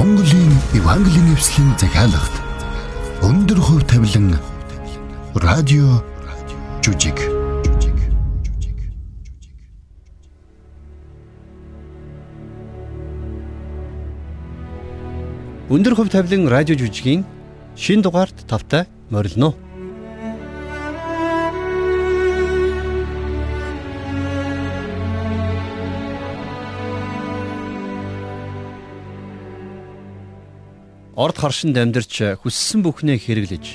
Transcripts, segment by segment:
Монголын Евангелийн эвслийн захиалгад өндөр хөв тавилан радио жүжиг Өндөр хөв тавилан радио жүжигийн шин дугаард тавтай морилно. Орд харшинд амьдарч хүссэн бүхнээ хэрэглэж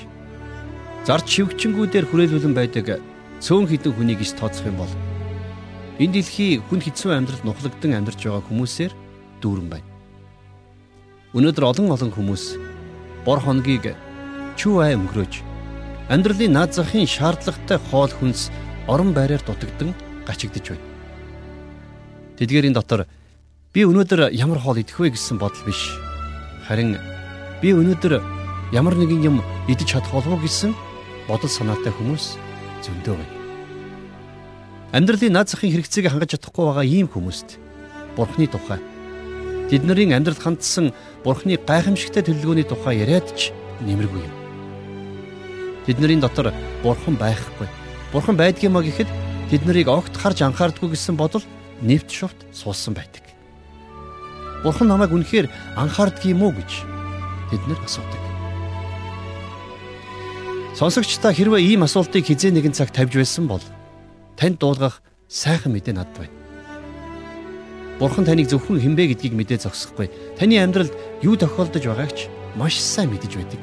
зарч шивгчэнгүүдээр хүрээлүүлэн байдаг цөөн хідэн хүнийг иш тооцох юм бол энэ дэлхий хүн хэцүү амьдралд нухлагдан амьдарч байгаа хүмүүсээр дүүрэн байна. Өнөөдөр олон олон хүмүүс бор хоногийг чүү ай өнгөрөөж амьдралын наад захын шаардлагатай хоол хүнс орон байраар дутагдсан гачигдж байна. Тэдгээрийн дотор би өнөөдөр ямар хоол идэх вэ гэсэн бодол биш. Харин би өнөөдөр ямар нэгэн юм идэж чадах болов уу гэсэн бодол санаатай хүмүүс зөндөө байна. Амьдралын наад захын хэрэгцээг хангаж чадахгүй байгаа ийм хүмүүст Бурхны тухай тэд нарын амьдрал хандсан Бурхны гайхамшигтай төлөвлөгөөний тухай яриад ч нэмэргүй юм. Тэдний дотор Бурхан байхгүй. Бурхан байдгиймаа гэхэд тэд нарыг огт харж анхаардгүй гэсэн бодол нэвт шувт суусан байдаг. Бурхан намайг үнэхээр анхаардгийм үү гэж тэднэр асуудаг. Сонсогч та хэрвээ ийм асуултыг хизээ нэгэн цаг тавьж байсан бол танд дуулгах сайхан мэдээ надад байна. Бурхан таныг зөвхөн хинбэ гэдгийг мэдээ зогсохгүй. Таны амьдралд юу тохиолдож байгааг ч маш сайн мэдэж байдаг.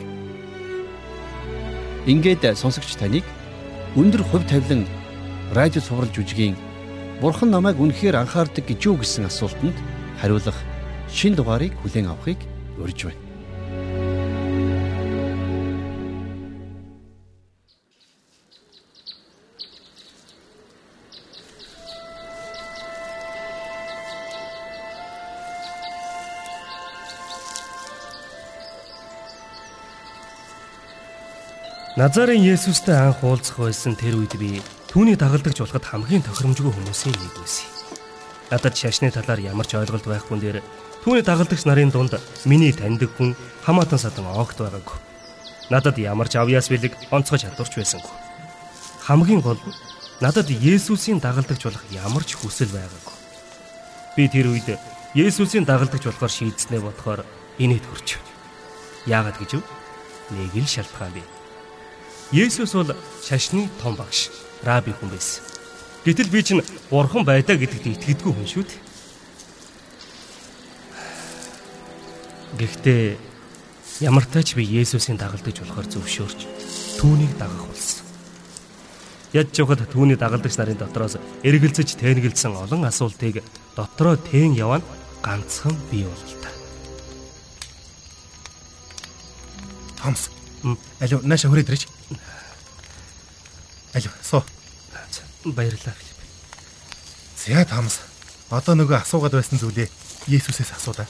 Ингээд сонсогч таныг өндөр хувь тавилан радио цуврал жүжигийн Бурхан намайг үнэхээр анхаардаг гэж юу гэсэн асуултанд хариулах шин дугаарыг хүлээн авахыг урьж байна. Назарын Есүстэй анх уулзах байсан тэр үед би түүний дагалдагч болоход хамгийн тохиромжгүй хүмүүсийн нэг байсан. Надад шашны талаар ямар ч ойлголт байхгүй нээр түүний дагалдагч нарын дунд миний таньдаг хүн хамаатан садан огт байгаагүй. Надад ямар ч авьяас бэлэг онцгой чадварч байсангүй. Хамгийн гол нь надад Есүсийн дагалдагч болох ямар ч хүсэл байгаагүй. Би тэр үед Есүсийн дагалдагч болохоор шийдснээ бодохоор инээд хүрч. Яагаад гэж вэ? Нэг л шалтгаан бий. Есүс бол шашны том багш, раби хүн байсан. Гэтэл би чинь бурхан байдаа гэдэгт итгэдэггүй хүн шүү дээ. Гэхдээ ямар тач би Есүсийн дагалдаж болохоор зөвшөөрч түүнийг дагах болсон. Яд жохот түүний дагалдагч нарын дотроос эргэлзэж тэнэгэлсэн олон асуултыг дотроо тэн явна ганцхан бий боллоо. Томс. Алуу нааша хүрээд ирэж. Алуу суу. Баярлалаа Филипп. За Томс. Одоо нөгөө асуугаад байсан зүйлээ Есүсээс асуудаа.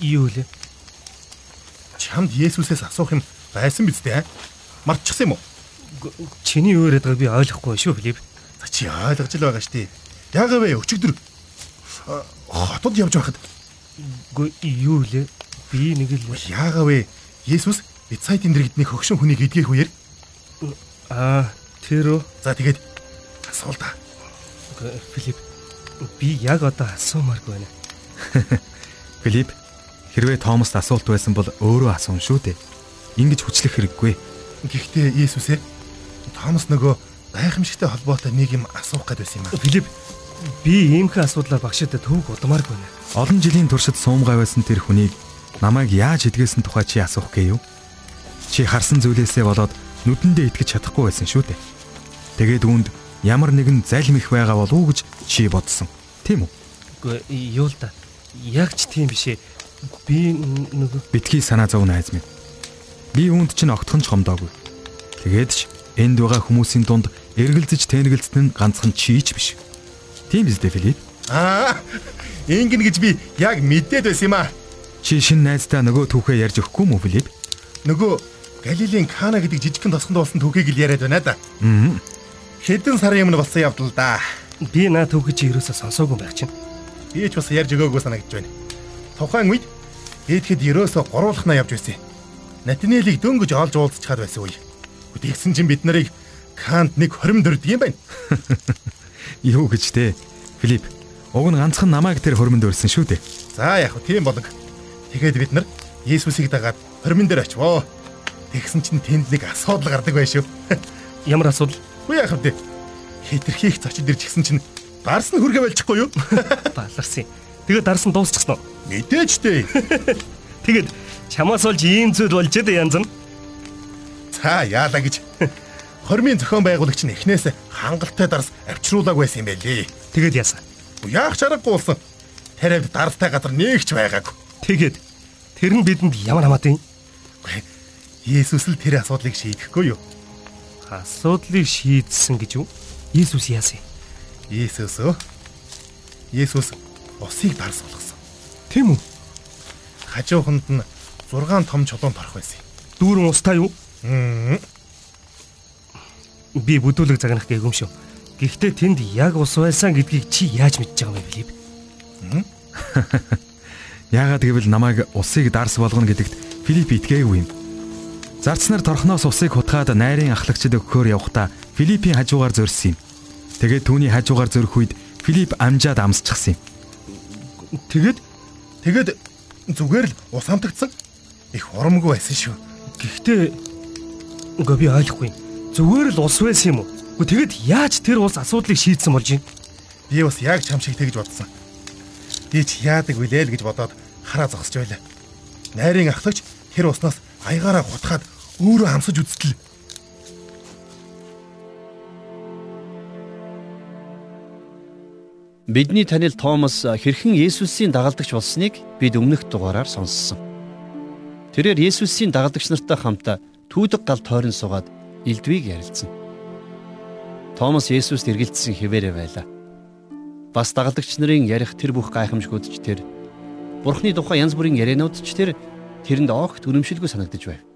Юу лээ? Чамд Есүсээс асуух юм байсан биз дээ? Мартчихсан юм уу? Чиний юу яриад байгааг би ойлгохгүй шүү Филипп. За чи ойлгож л байгаа штий. Яагаад вэ өчигдөр хотод явж байхад юу лээ? Би нэг л яагаад вэ? Есүс Бицайт энэ дэргэдний хөгшин хүнийг эдгэх үеэр аа тэр үү. За тэгээд асуул та. Филипп би яг одоо асуумааргүй байна. Филипп хэрвээ Томост асуулт байсан бол өөрөө асуун шүү дээ. Ингиж хүчлэх хэрэггүй. Гэхдээ Иесусээ Томос нөгөө гайхамшигтай холбоотой нэг юм асуух гээд байсан юм аа. Филипп би иймхэн асуудлаар багшид төвөг удамааргүй байна. Олон жилийн туршид суумгай байсан тэр хүнийг намайг яаж идгээсэн тухай чи асуух гээв? Чи харсан зүйлээсээ болоод нүдэндээ итгэж чадахгүй байсан шүү дээ. Тэгээд үүнд ямар нэгэн залим их байгаа болов уу гэж чи бодсон. Тийм үү? Үгүй юу л да. Яг ч тийм биш ээ. Би нөгөө битгий санаа зов найз минь. Би үүнд чинь огтхон ч гомдоогүй. Тэгээд ч энд байгаа хүмүүсийн дунд эргэлзэж тэнэгэлцэн нь ганцхан чи ч биш. Тийм биз дээ Филипп? Аа, ингэн гэж би яг мэдээд байсан юм аа. Чи шин найздаа нөгөө түүхээ ярьж өгөхгүй мүү Филипп? Нөгөө Галилийн Кана гэдэг жижигхэн тосгонд болсон түүхийг л яриад байна да. Аа. Хэдэн сарын өмнө болсон явдал да. Би наа түүхийг чи ерөөсөө сонсоогүй байх чинь. Би ч бас ярьж өгөөгүй санагдж байна. Тухайн үед Ээдэхэд ерөөсө гурвуулхнаа явж байсан. Натинелийг дөнгөж олж уулзчихад байсан үе. Тэгсэн чинь бид нарыг Кант нэг хорим дөрдөг юм байна. Юу гэж те? Филипп, уг нь ганцхан намайг тэр хормонд өрсөн шүү дээ. За яг тийм болог. Тэгээд бид нар Есүсийг дагаад хормон дээр очивоо. Тэгсэн чинь тэнд нэг асуудал гардаг байх шүү. Ямар асуудал? Үгүй яах вэ? Хитрхийх зочид ирж гисэн чинь дарс нь хүргээ байлчихгүй юу? Баларсан. Тэгээд дарс нь дуусчихсан уу? Мэдээж дээ. Тэгээд чамаас олж ийм зүйл болж дээ янз нь. За яалаа гэж. Хормын зохион байгуулагч нь эхнээс хангалттай дарс авчруулааг байсан юм байлээ. Тэгээд яасан? Яах чаргагүй болсон. Тариад дарстай газар нэг ч байгаагүй. Тэгээд тэр нь бидэнд ямар хамаатай юм? Есүс л тэр асуудлыг шийдэхгүй юу? Асуудлыг шийдсэн гэж юу? Есүс яасан? Есүс өө. Есүс усыг дарс болгосон. Тийм үү? Хажууханд нь 6 том чулуун торох байсан. Дүүрэн устаа юу? Би бүдүүлэг загнах гээгүй юм шүү. Гэхдээ тэнд яг ус байсан гэдгийг чи яаж мэдж байгаа юм бэ, Филипп? Яагаад гэвэл намайг усыг дарс болгоно гэдэгт Филипп итгээгүй юм. Зарцнаар торхноос усыг хутгаад найрын ахлагчид өгөхөөр явхдаа Филиппийн хажуугаар зөрсөн юм. Тэгээд түүний хажуугаар зөрөх үед Филипп амжаад амсчихсан юм. Тэгээд Тэгээд зүгээр л ус хамтагдсан. Их урамгүй байсан шүү. гэхдээ үгүй би ойлгохгүй. Зүгээр л ус байсан юм уу? Үгүй тэгэд яаж тэр ус асуудлыг шийдсэн болж юм? Би бас яг чам шиг тэгж бодсон. Би ч яадаг вүлээ л гэж бодоод хараа зогсож байлаа. Найрын ахлагч тэр уснаас аягаараа хутгаад өөрөө хамсаж үзтэл Бидний танил Томас хэрхэн Есүсийн дагалдагч болсныг бид өмнөх дугаараар сонссон. Тэрээр Есүсийн дагалдагч нартай хамт түүдэг гал тойрон суугаад элдвийг ярилцсан. Томас Есүст эргэлдсэн хിവэрэ байлаа. Бас дагалдагч нарын ярих тэр бүх гайхамшгууд ч тэр Бурхны тухай янз бүрийн ярианууд ч тэр тэрэнд огт үнэмшилгүй санагдаж байв.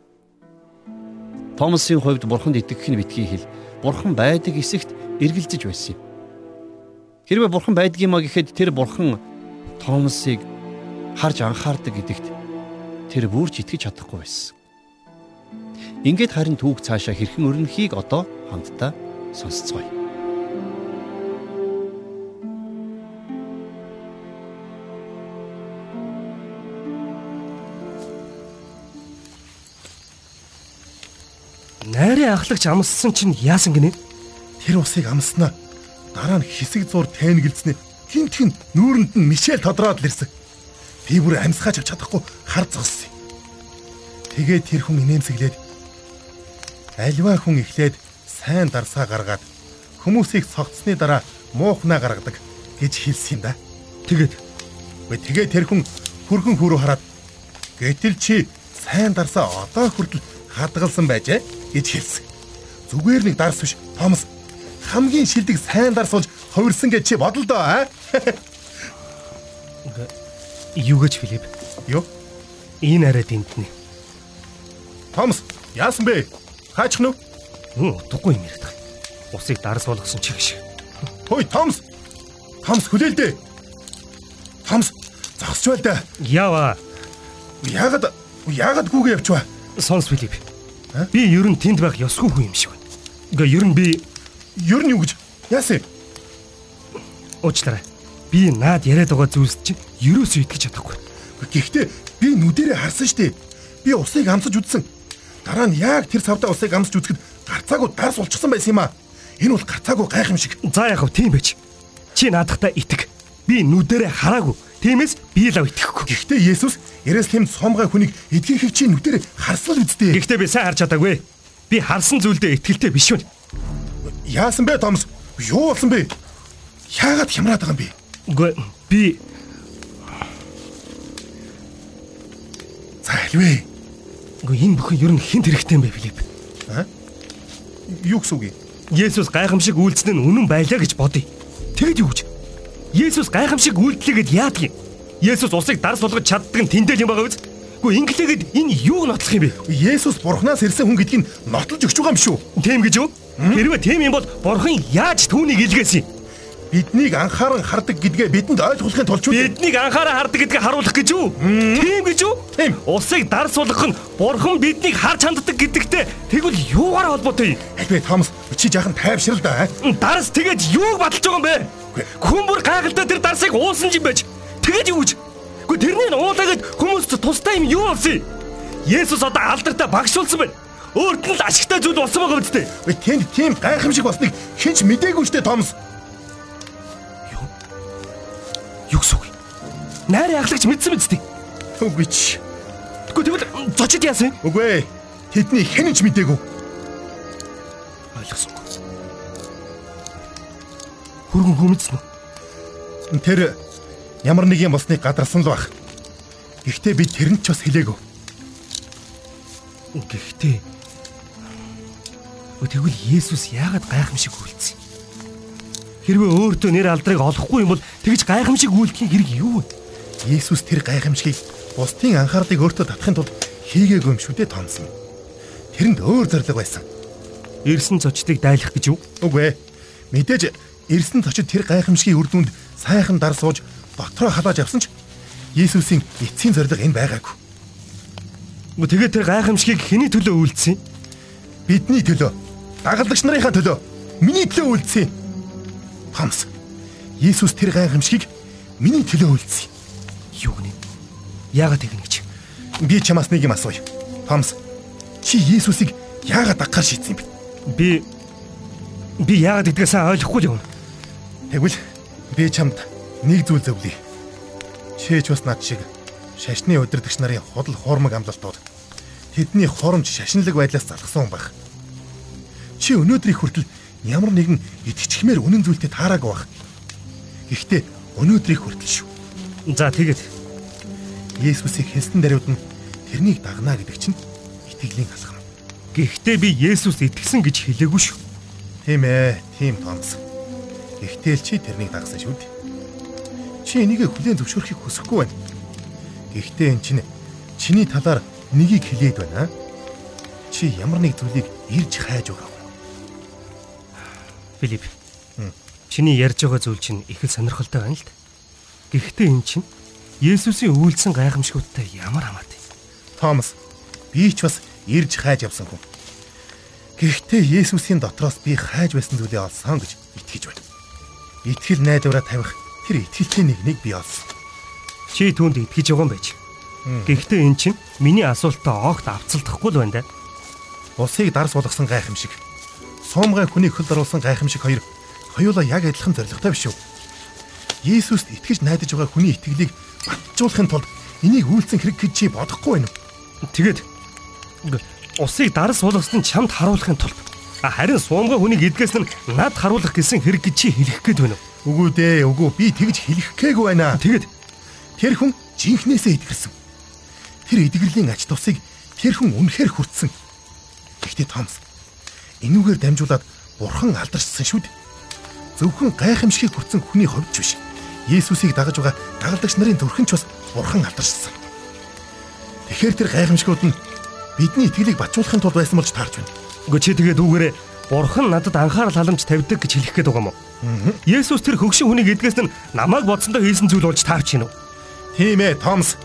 Томасын хувьд Бурханд итгэх нь битгий хэл. Бурхан байдаг эсэгт эргэлзэж байсан юм. Хэрвээ бурхан байдгиймаа гэхэд тэр бурхан Томасыг харж анхаардаг гэдэгт тэр бүрч итгэж чадахгүй байсан. Ингээд харин түүх цаашаа хэрхэн өрнөхийг одоо хамтдаа сонсцгоё. Найрын ахлагч амссан чинь яасан гинэ? тэр усыг амснаа. Дараа нь хэсэг зур тайнгэлзнээ. Тин тин нүүрэнд нь мишэл тодроод л ирсэн. Би бүр амьсгаач авч чадахгүй хар зогссон. Тэгээд тэр хүн инээмсэглээд альва хүн эхлээд сайн дарсаа гаргаад хүмүүсийг цогцсны дараа муухнаа гаргадаг гэж хэлсэн юм да. Тэгээд Вэ тэгээ тэр хүн хөргөн хүрүү хараад гэтэл чи сайн дарсаа одоо хүртэл хадгалсан байжээ гэж хэлсэн. Зүгээр нэг дарс биш. Томас хамгийн шилдэг сайн дарс болж хувирсан гэж чи бодол доо аа. юу гэж Филипп? Юу? Энэ арай дэнтнэ. Томас яасан бэ? Хаачих нү? Хм, утгагүй юм яриад байгаа. Усыг дарс болгосон чиг шиг. Хөөе Томас. Томас хүлээлдэ. Томас зогсч байл да. Яава. Яагаад яагаад гүгээ явчваа? Сонс Филипп. Би ер нь тэнд байх ёсгүй хүн юм шиг байна. Ингээ ер нь би Ер нь юу гэж? Яасан? уучлаарай. Би наад яриад байгаа зүйлс чинь ерөөсөө итгэж чадахгүй. Гэхдээ би нүдэрээ харсан штэ. Би усыг амсаж үзсэн. Дараа нь яг тэр цавдаа усыг амсаж үзэхэд гарцаагүй дарс болчихсон байсан юм аа. Энэ бол гарцаагүй гайх юм шиг. За яах вэ тийм байж. Чи наадахта итг. Би нүдэрээ хараагүй. Тиймээс би л итгэхгүй. Гэхдээ Есүс Ерөслим сомгай хүнийг эдгийхийг чи нүдэрээ харсан л үсттэй. Гэхдээ би сайн харж чадаагүй. Би харсан зүйлдээ итгэлтэй биш үү? Яасан бэ Томс? Юу болсон бэ? Яагаад хямраад байгаа юм бэ? Үгүй би За хэлвэ. үгүй энэ бүхэн ер нь хинт хэрэгтэй юм бэ Филипп? Юу гэсэн үг юм? Есүс гайхамшиг үйлдэл нь үнэн байлаа гэж бодъё. Тэгэд юу гэж? Есүс гайхамшиг үйлдэлгээд яадаг юм? Есүс усыг дарс болгож чаддаг нь тэндэл юм байгаа биз? Үгүй инглигээд энэ юуг нотлох юм бэ? Есүс бурхнаас ирсэн хүн гэдгийг нотолж өгч байгаа юм шүү. Тийм гэж юу? Хэрвээ тийм юм бол бурхан яаж түүнийг илгээсэн юм? биднийг анхааран хардаг гэдгээ бидэнд ойлгуулахын тулд биднийг анхааран хардаг гэдгээ харуулах гэж юу? Тийм гэж юу? Тийм. Усыг дарс болгох нь бурхан биднийг харж ханддаг гэдэгтэй тэгвэл юугаар холбоотой юм? Альбэ Томас чи жаахан тайвшрал да. Дарс тэгэж юуг баталж байгаа юм бэ? Хүн бүр гайхалтай тэр дарсыг уулсан юм байж. Тэгэж юу гэж? Гэхдээ тэрний уулаагээд хүмүүст тустай юм юу болсон юм? Есүс одоо алдартай багшуулсан байна. Өөрт нь л ашигтай зүйл болсон байгаа биз дээ. Тэнд тийм гайхамшиг болсныг хинч мдээгүй штэ Томас. Юу гэсэн үг? Найр яхлагч мэдсэн биз дээ. Үгүй ч. Тэгвэл зочид яасан? Үгүй ээ. Тэдний хэнэж мдээгүй. Ойлгосон. Хөргөн хүмэцсэн үү? Тэр ямар нэг юм болсныг гадарсан л баг. Гэхдээ би тэрэнд ч бас хэлээгүй. Гэхдээ Тэгвэл Есүс яагаад гайхамшиг үйлцсэн? Хэрвээ өөртөө нэр алдрыг олохгүй юм бол тэгж гайхамшиг үйлдэхийн хэрэг юу вэ? Есүс тэр гайхамшигыг бусдын анхаарлыг өөртөө татахын тулд хийгээгүй юм шүү дээ томсон. Тэрэнд өөр зориг байсан. Ирсэн зочдыг дайлах гэж юу? Үгүй ээ. Мэдээж ирсэн зочид тэр гайхамшигын үр дүнд сайхан дар сууж дотроо халааж авсан ч Есүсийн эцсийн зориг энэ байгаагүй. Мө тэгээд тэр гайхамшигыг хэний төлөө үйлдсэн? Бидний төлөө. Дагалдагч нарынхаа төлөө. Миний төлөө үйлдсэн. Томс. Есүс тэр гайхамшигыг миний төлөө үйлдсэн. Юу гэнэ? Яагаад тэгнэ гэж? Би чамаас нэг юм асууя. Томс. Чи Есүсийг яагаад дагахаар шийдсэн юм бэ? Би би яагаад гэдгээ сайн ойлгохгүй юм. Тэгвэл би чамд нэг зүйл зөвлөе. Чээч бас над шиг шашны удирдагч нарын худал хуурмаг амлалтууд тэдний хоромж шашинлаг байдлаас залхсан хүн байх. Чи өнөөдрийг хүртэл ямар нэгэн итгэжхмээр үнэн зүйлтэй таараагүй байх. Гэхдээ өнөөдрийг хүртэл шүү. За тэгээд Есүсийг хэлсэн даруйд нь тэрнийг дагнаа гэдэг чинь итгэлийн алхам. Гэхдээ би Есүс итгэсэн гэж хэлээгүй шүү. Тийм ээ, тийм томс. Гэхдээ л чи тэрнийг дагсан шүү дээ. Чи энийг хүлээн зөвшөөрөхийг хүсэхгүй байна. Гэхдээ эн чинь чиний талаар нэгийг хэлээд байна. Чи ямар нэг зүйлийг ирж хайж байгаа Филипп. Чиний ярьж байгаа зүйл чинь их л сонирхолтой байна л да. Гэхдээ эн чинь Есүсийн үйлсэн гайхамшигуудтай ямар хамаатай. Томас, би ч бас ирж хайж явсан хүн. Гэхдээ Есүсийн дотроос би хайж байсан зүйлээ олсон гэж итгэж байна. Итгэл найдвараа тавих тэр итгэлтийн нэг нэг би олсон. Чи түүнд итгэж байгаа юм байж. Гэхдээ эн чинь миний асуултаа огт авцалдахгүй л байна да. Усыг дарс болгосон гайхамшиг суумгай хүний хөл оруулсан гайхамшиг хоёр хоёулаа яг адилхан зоригтой биш үү? Иесуст итгэж найдаж байгаа хүний итгэлийг батжуулахын тулд энийг үйлцэн хэрэг гэж чи бодохгүй байна уу? Тэгээд усыг дарс суулгасан чамд харуулахын тулд харин суумгай хүнийг эдгээс нь над харуулах гэсэн хэрэг гэж чи хэлэх гээд байна уу? Үгүй дээ, үгүй би тэгж хэлэх гээгүй байна. Тэгээд тэр хүн жинхнээсээ итгэрсэн. Тэр эдгэрлийн ач тусыг тэр хүн үнэхээр хүртсэн. Гэхдээ Томс Энүүгээр дамжуулаад бурхан алдаршсан шүү дээ. Зөвхөн гайхамшигыг хүртсэн хүний хувьд ч биш. Есүсийг дагаж байгаа дагалдагч нарын зүрхэн ч бас бурхан алдаршсан. Тэгэхээр тэр гайхамшигуд нь бидний итгэлийг бачуулахын тулд байсан болж таарч байна. Үгүй чи тэгээд үүгээрээ бурхан надад анхаарал халамж тавьдаг гэж хэлэх гээд байгаа юм уу? Есүс тэр хөгшин хүнийг эдгээс нь намайг бодсондоо хийсэн зүйл болж таарч уу? Тийм ээ, Томс.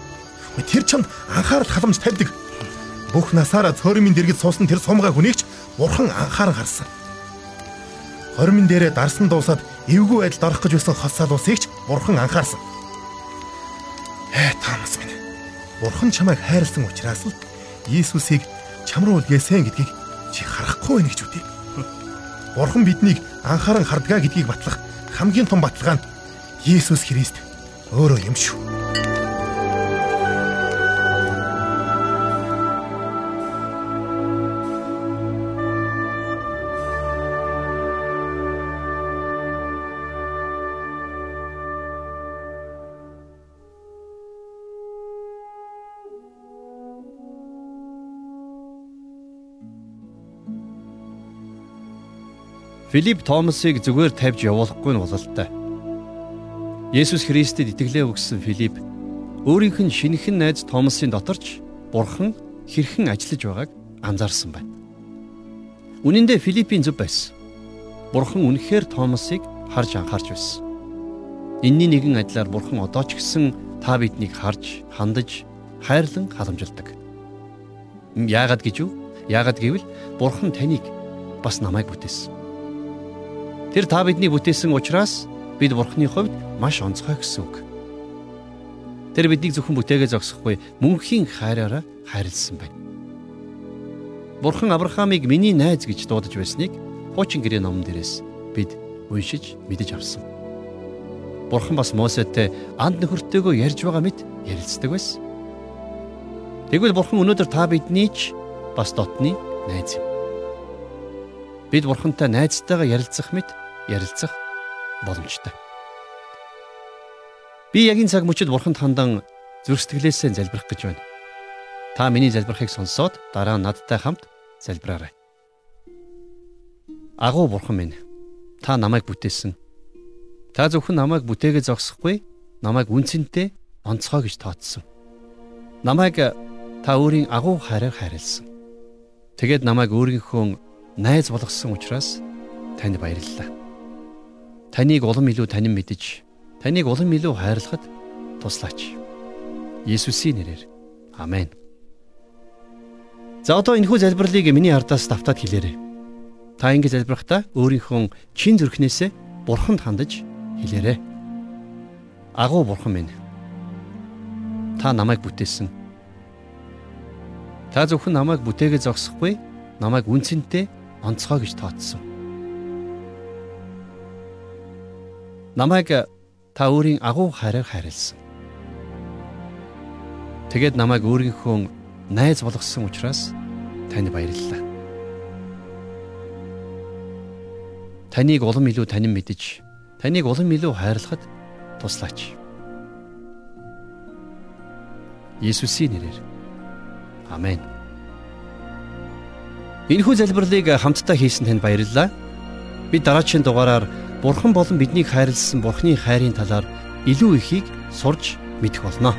Тэр чамд анхаарал халамж тавьдаг. Бүх насаараа цөөрмийн дэргэд суусан тэр сумгай хүнийг ч бурхан анхааран харсан. Хормын дээрээ дарсан дуусаад эвгүй байдалд орох гэж байсан хос салуусыг ч бурхан анхаарсан. Ээ Томас минь. Бурхан чамайг хайрлсан учраас л Иесусыг чам руу үлгээсэн гэдгийг чи харахгүй байна гэж үтэй. Бурхан биднийг анхааран хардгаа гэдгийг батлах хамгийн том баталгаа нь Иесус Христ өөрөө юм шүү. Филипп Томасыг зүгээр тавьж явуулахгүй нь бололтой. Есүс Христэд итгэлээ өгсөн Филипп өөрийнх нь шинэхэн найз Томасын доторч Бурхан хэрхэн ажиллаж байгааг анзаарсан байна. Үнэн дээр Филиппийн зөв байсан. Бурхан үнэхээр Томасыг харж анхаарч байсан. Энийний нэгэн адилаар Бурхан одоо ч гэсэн та биднийг харж, хандаж, хайрлан халамжилдаг. Яагаад гэж юу? Яагаад гэвэл Бурхан таныг бас намайг бүтээсэн. Тэр та биднийг бүтээсэн учраас бид Бурханы хувьд маш онцгой гэсэн үг. Тэр биднийг зөвхөн бүтээгээ зогсохгүй мөнхийн хайраараа хайрлсан байна. Бурхан Авраамыг миний найз гэж дуудаж байсныг хуучин гэрээ номон дээрээс бид уншиж мэдэж авсан. Бурхан бас Мосетэй анд нөхөртэйгөө ярьж байгаа мэт ярилцдаг байсан. Тэгвэл Бурхан өнөөдөр та бидний ч бас дотны найз юм. Бид Бурхантай найзтайгаа ярилцах мэт ярилцах боломжтой. Би яг энэ цаг мөчид Бурханд хандан зүрх сэтгэлээсээ залбирах гэж байна. Та миний залбирахыг сонсоод дараа нь надтай хамт залбираарай. Агуу Бурхан минь, та намайг бүтээсэн. Та зөвхөн намайг бүтээгээ зогсохгүй, намайг үнцэнтэй онцгой гэж тооцсон. Намайг та өөрийн агуу хайраар хайрлсан. Тэгээд намайг өөрийнхөө найз болгосон учраас танд баярлалаа. Таныг улам илүү танин мэдэж, таныг улам илүү хайрлахад туслаач. Есүсийн нэрээр. Амен. За одоо энэхүү залбирлыг миний ардаас давтаад хэлээрэй. Та ингэ залбирахдаа өөрийнхөө чин зүрхнээсээ бурханд хандаж хэлээрэй. Агуу бурхан минь. Та намайг бүтээсэн Та зөвхөн намайг бүтээгээ зогсохгүй, намайг үнцэнтэй онцгой гэж тооцсон. Намайг та өөрийн агуу хайраар хайрлсан. Тэгээд намайг өөрийнхөө найз болгосон учраас танд баярлалаа. Таныг улам илүү танин мэдэж, таныг улам илүү хайрлахад туслаач. Есүсийн нэрээр Амен. Энэхүү залбирлыг хамтдаа хийсэн танд баярлалаа. Бид дараагийн дугаараар Бурхан болон биднийг хайрлсан Бурханы хайрын талаар илүү ихийг сурч мэдэх болно.